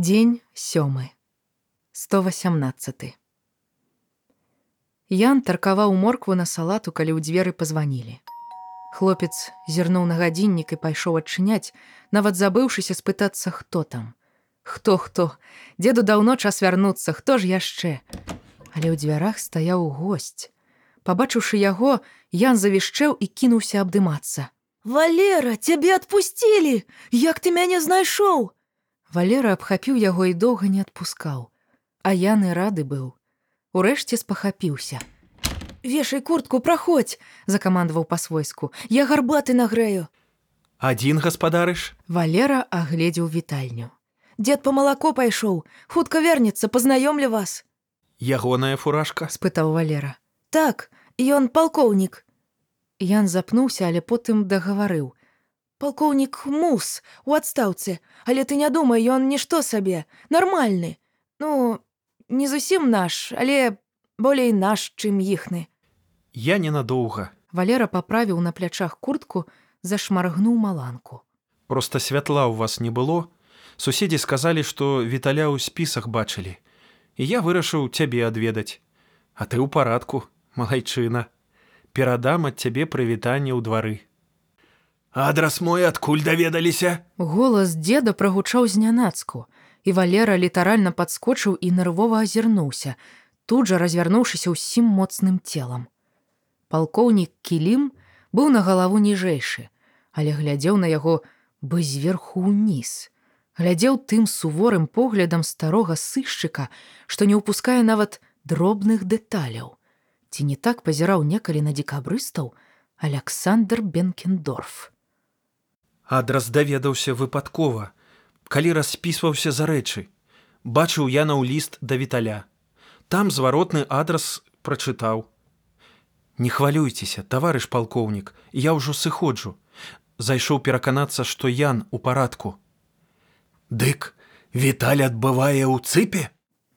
Дзень сёмы. 118. Ян таркаваў моркву на салату, калі ў дзверы пазванілі. Хлопец зірнуў на гадзіннік і пайшоў адчыняць, нават забыўшыся спытацца, хто там. Хто хто? Дзеду даўно час вярнуцца, хто ж яшчэ? Але ў дзвярах стаяў госць. Пабачыўшы яго, Ян завішчэў і кінуўся абдымацца. Валера, цябе адпусцілі! Як ты мяне знайшоў? Валера абхапіў яго і доўга не адпускаў. А яны рады быў. Урэшце спахапіўся. Вешай куртку, праходзь, закамандаваў па-свойску. Я гарбаты нагрэю. Адзін гаспадарыш? Валера агледзеў вітальню. Дзед па малако пайшоў, хутка вернецца, пазнаёмлю вас. Ягоная фуражка? спытаў Валера. Так, ён палкоўнік. Ян запнуўся, але потым дагаварыў. Палкоўнік мус у адстаўцы, але ты не думай, ён нішто сабе, нармальны. Ну, не зусім наш, але болей наш, чым іхны. Я ненадоўга. Валера паправіў на плячах куртку, зашмаргнуў маланку. Проста святла ў вас не было. Суседзі сказалі, што віталя ў спісах бачылі. І я вырашыў цябе адведаць. А ты ў парадку, малайчына. Перадам ад цябе прывітанне ў двары. Адрас мой адкуль даведаліся? Голас дзеда прагучаў знянацку, і Валера літаральна падскочыў і нервова азірнуўся, тут жа развярнуўшыся ўсім моцным целам. Палкоўнік кілім быў на галаву ніжэйшы, але глядзеў на яго бы зверху ўніз. Глядзеў тым суворым поглядам старога сышчыка, што не ўпускае нават дробных дэталяў. Ці не так пазіраў некалі на дзекабрыстаў Александр Бенкендорф. Адрас даведаўся выпадкова, калі распісваўся за рэчы. Бачыў я наў ліст да віталя. Там зваротны адрас прачытаў. Не хвалюйцеся, таварыш палкоўнік, я ўжо сыходжу. Зайшоў пераканацца, што ян у парадку. Дык, Віталь адбывае ў цыпе?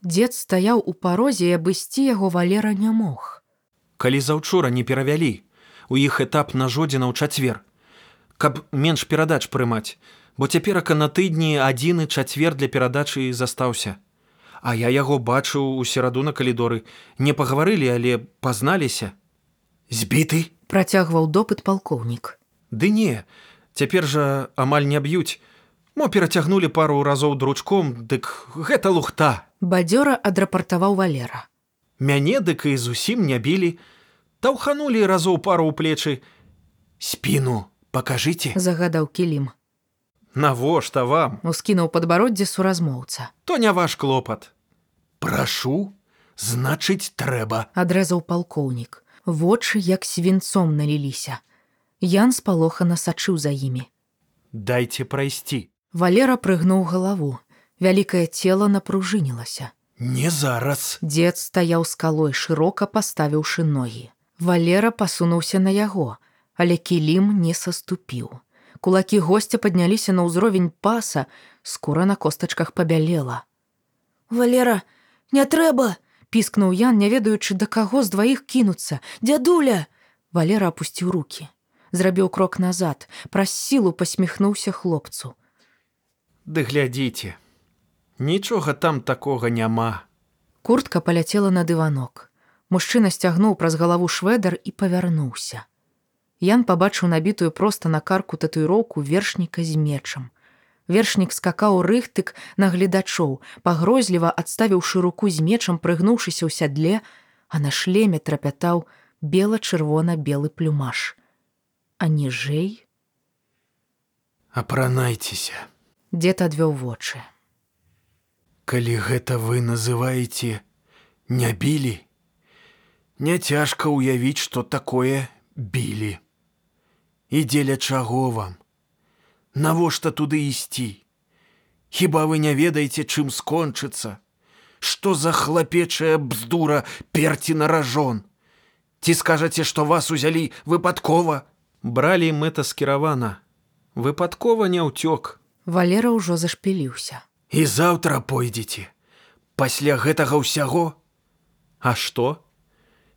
Дзед стаяў у парозе і абысці яго валера не мог. Калі заўчора не перавялі, у іх этап на жодзіна ў чацвер, каб менш перадач прымаць, бо цяперака на тыдні адзіны чацвер для перадачы застаўся. А я яго бачыў у сераду на калідоры, не пагаварылі, але пазналіся. Збіты, працягваў допыт палкоўнік. Ды не, цяпер жа амаль не б'юць. Мо перацягнулі пару разоў дручком, дык гэта лухта. Бадзёра адрапартаваў валера. Мяне дык і зусім не білі, таўханулі разоў пару ў плечы. Спіну покажыце, загадаў кілім. Навошта вам? Ускінуў падбароддзе суразмоўца. То не ваш клопат. Прашу, значыць трэба, адрэзаў палкоўнік. Вочы як свінцом наліліся. Ян спалохана сачыў за імі. Дайце прайсці. Валера прыгнуў галаву. Вялікае цело напружынілася. Не зараз. Дзед стаяў скалой, шырока паставіўшы ногі. Валера пасунуўся на яго, але кілім не саступіў. Кулакі госця падняліся на ўзровень паса, скура на костачках пабялела. Валера, не трэба! піскнуў Ян, не ведаючы да каго з дваіх кінуцца. Дядуля! Валера апусціў руки. Зрабіў крок назад, праз сілу пасміхнуўся хлопцу. Ды глядзіце, Нічога там такога няма. Куртка паляцела на дыванок. Мужчына сцягнуў праз галаву шведар і павярнуўся. Ян пабачыў набітую проста на карку татуіроўку вершніка з мечам. Вершнік скакаў рыхтык на гледачоў, пагрозліва адставіўшы руку з мечам, прыгнуўшыся ў сядле, а на шлеме трапятаў бела-чырвона-белы плюмаш. А ніжэй? Апранайцеся. Дзед адвёў вочы. Калі гэта вы называеце не білі, Няцяжка ўявіць, што такое білі. І дзеля чаго вам? Навошта туды ісці? Хіба вы не ведаеце, чым скончыцца? Што за хлапечая бздура перці на ражон? Ці скажаце, што вас узялі выпадкова? Бралі мэта скіравана. Выпадкова не ўцёк. Валера ўжо зашпіліўся. І заўтра пойдзеце. Пасля гэтага ўсяго? А што?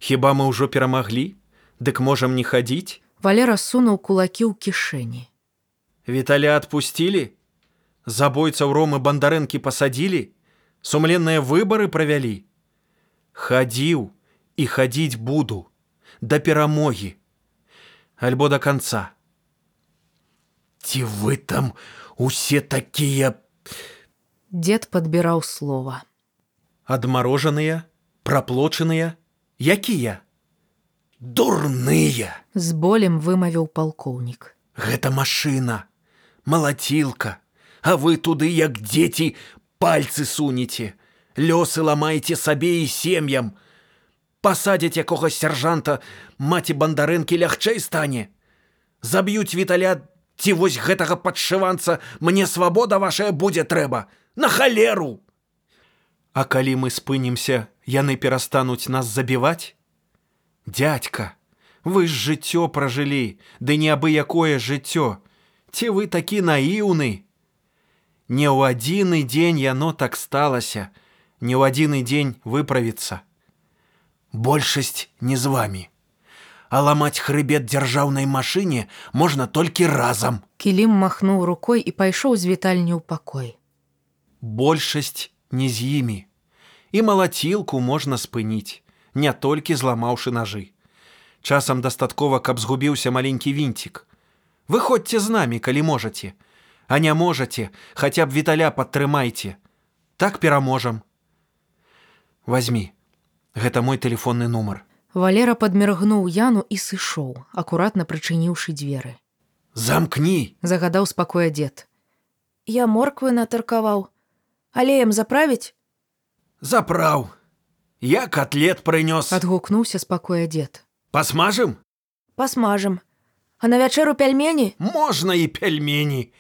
Хіба мы ўжо перамаглі, Дык можам не хадзіць? Валера сунуў кулакі ў кішэні. Віталя адпусцілі? Забойцаў ромы бандарэнкі пасадзілі, сумленныя выбары правялі. Хадзіў і хадзіць буду да перамогі, альбо да канца. Ці вы там усе такія Дед падбіраў слова. адмарожаныя, праплочаныя, якія? Дурныя! З болем вымавіў палкоўнік. Гэта машына, малацілка, а вы туды, як дзеці, пальцы сунеце, лёсы ламаеце сабе і сем'ям. Пасадзяць якога сяржанта, маці бандарэнкі лягчэй стане. Заб'юць віталя, ці вось гэтага падшыванца мне свабода вашая будзе трэба, на халеру. А калі мы спынімся, яны перастануць нас забіваць? Дядька, вы ж жыццё пражылі, ды не абы якое жыццё. Ці вы такі наіўны? Не ў адзіны дзень яно так сталася, не ў адзіны дзень выправіцца. Большасць не з вамі. А ламаць хрыбет дзяржаўнай машыне можна толькі разам. Кілім махнуў рукой і пайшоў з вітальні ў пакой. Большасць не з імі. І малацілку можна спыніць, не толькі зламаўшы нажы. Часам дастаткова, каб згубіўся маленькі вінцік. Выходзьце з намі, калі можаце, а не можаце, хаця б віталя падтрымайце. Так пераможам. Вазьмі, гэта мой телефонны нумар. Валера падміргнуў Яну і сышоў, акуратна прычыніўшы дзверы. Замкні, Загадаў спакоя дзед. Я морквы натаркаваў. Алеем заправіць? запраў. Я котлет прынёс. Адгукнуўся спакоя дзед. Пасмажым? Пасмажым. А на вячэру пяльмені? Можна і пельмені.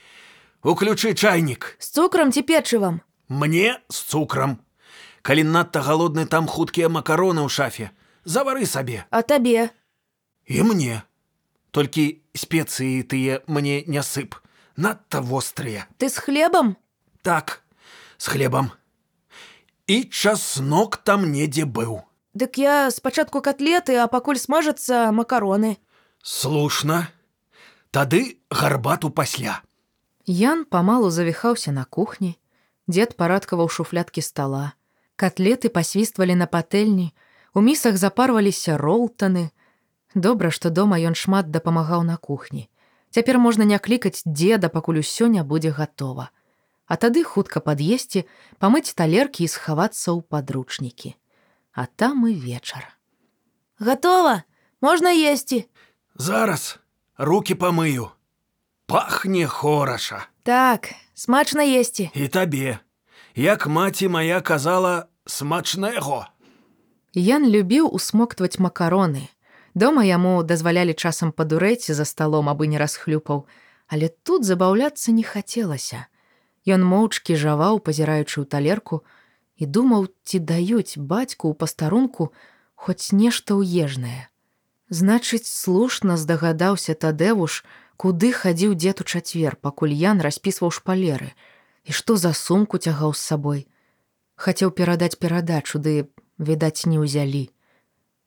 Уключы чайнік. З цукрам ці печывам? Мне з цукрам. Калі надта галодны там хуткія макароны ў шафе, завары сабе. А табе? І мне. Толькі спецыі тыя мне не сып. Надта вострыя. Ты з хлебам? Так, з хлебам. І часнок там недзе быў. Дык я спачатку котлеты, а пакуль смажацца макароны. Слушна. Тады гарбату пасля. Ян памалу завіхаўся на кухні. Дзед парадкаваў шуфляткі стала. Катлеты пасвіствалі на патэльні, у місах запарваліся ролтаны. Добра, што дома ён шмат дапамагаў на кухні. Цяпер можна не клікаць дзеда, пакуль усё не будзе гатова. А тады хутка пад'есці, памыць талеркі і схавацца ў падручнікі. А там і вечар. Гатова, можна есці. Зараз руки памыю. Пахне хораша. Так, смачна есці. І табе. Як маці моя казала смачнего. Ян любіў усмоктваць макароны. Дома яму дазвалялі часам падурэць за сталом, абы не расхлюпаў, але тут забаўляцца не хацелася. Ён моўчкі жаваў, пазіраючы ў талерку, і думаў, ці даюць бацьку ў пастарунку хоць нешта ўежнае. Значыць, слушна здагадаўся тадэвуш, куды хадзіў дзед у чацвер, пакуль Ян распісваў шпалеры, і што за сумку цягаў з сабой. Хацеў перадаць перадачу, ды, відаць, не ўзялі.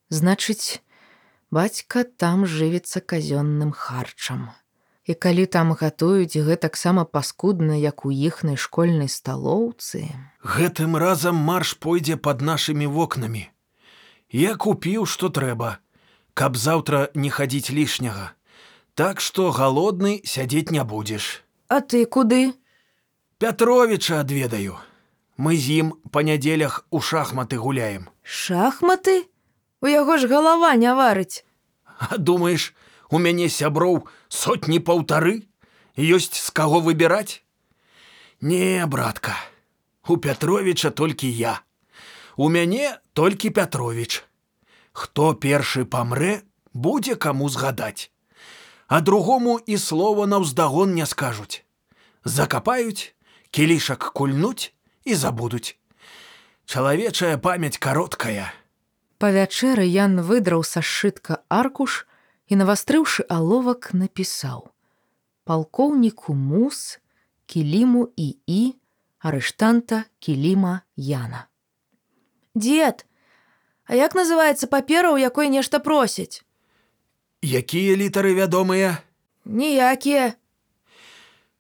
Значыць, бацька там жывецца казённым харчам. І калі там гатуюць гэтаксама паскудна, як у іхнай школьнай сталоўцы, Гэтым разам марш пойдзе пад нашымі вокнамі. Я купіў, што трэба, каб заўтра не хадзіць лішняга. Так што галодны сядзець не будзеш. А ты куды? Пятровіча адведаю. Мы з ім па нядзелях у шахматы гуляем. Шахматы? У яго ж галава не варыць. А думаеш, у мяне сяброў сотні паўтары? Ёсць з каго выбіраць? Не, братка, у Пятровіча толькі я. У мяне толькі Пятровіч. Хто першы памрэ, будзе каму згадаць. А другому і слова наўздагон не скажуць. Закапаюць, кілішак кульнуць і забудуць. Чалавечая памяць кароткая. Па вячэры Ян выдраў са сшытка аркуш і, навастрыўшы аловак, напісаў: палкоўніку мус, кіліму і і, арыштанта кіліма Яна. Дед, а як называецца папера, у якой нешта просяць? Якія літары вядомыя? Ніякія.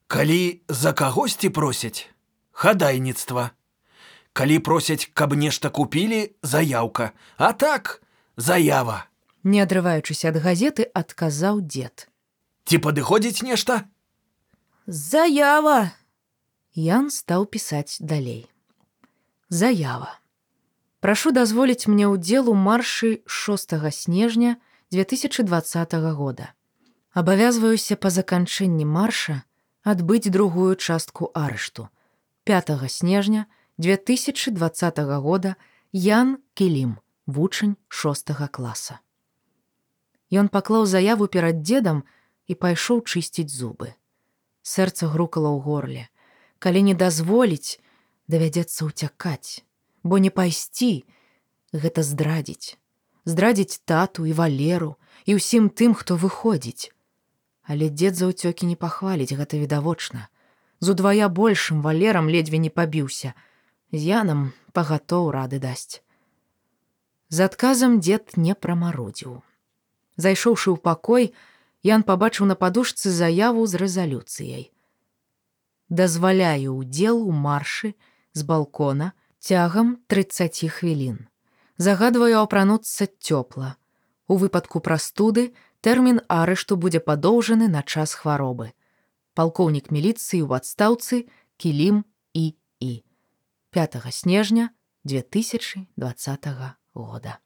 Калі за кагосьці просяць хадайніцтва. Калі просяць, каб нешта купілі, заяўка, а так заява. Не адрываючыся ад газеты, адказаў дзед. Ці падыходзіць нешта? Заява. Ян стаў пісаць далей. Заява. Прашу дазволіць мне ўдзел у маршы 6 снежня 2020 года. Абавязваюся па заканчэнні марша адбыць другую частку арышту. 5 снежня 2020 года Ян Кілім, вучань 6 класа. Ён паклаў заяву перад дзедам і пайшоў чысціць зубы. Сэрца грукала ў горле. Калі не дазволіць, давядзецца ўцякаць, бо не пайсці гэта здрадзіць, здрадзіць тату і валеру і ўсім тым, хто выходзіць. Але дзед за ўцёкі не пахваліць гэта відавочна. З удвая большым валерам ледзьве не пабіўся. З янам пагатоў рады дасць. З адказам дзед не прамарудзіў. Зайшоўшы ў пакой, Ян пабачыў на падушцы заяву з рэзалюцыяй. Дазваляю ўдзел у маршы з балкона цягам 30 хвілін. Загадваю апрануцца цёпла. У выпадку прастуды тэрмін арышту будзе падоўжаны на час хваробы. Палкоўнік міліцыі ў адстаўцы кілім і і. 5 снежня 2020 года.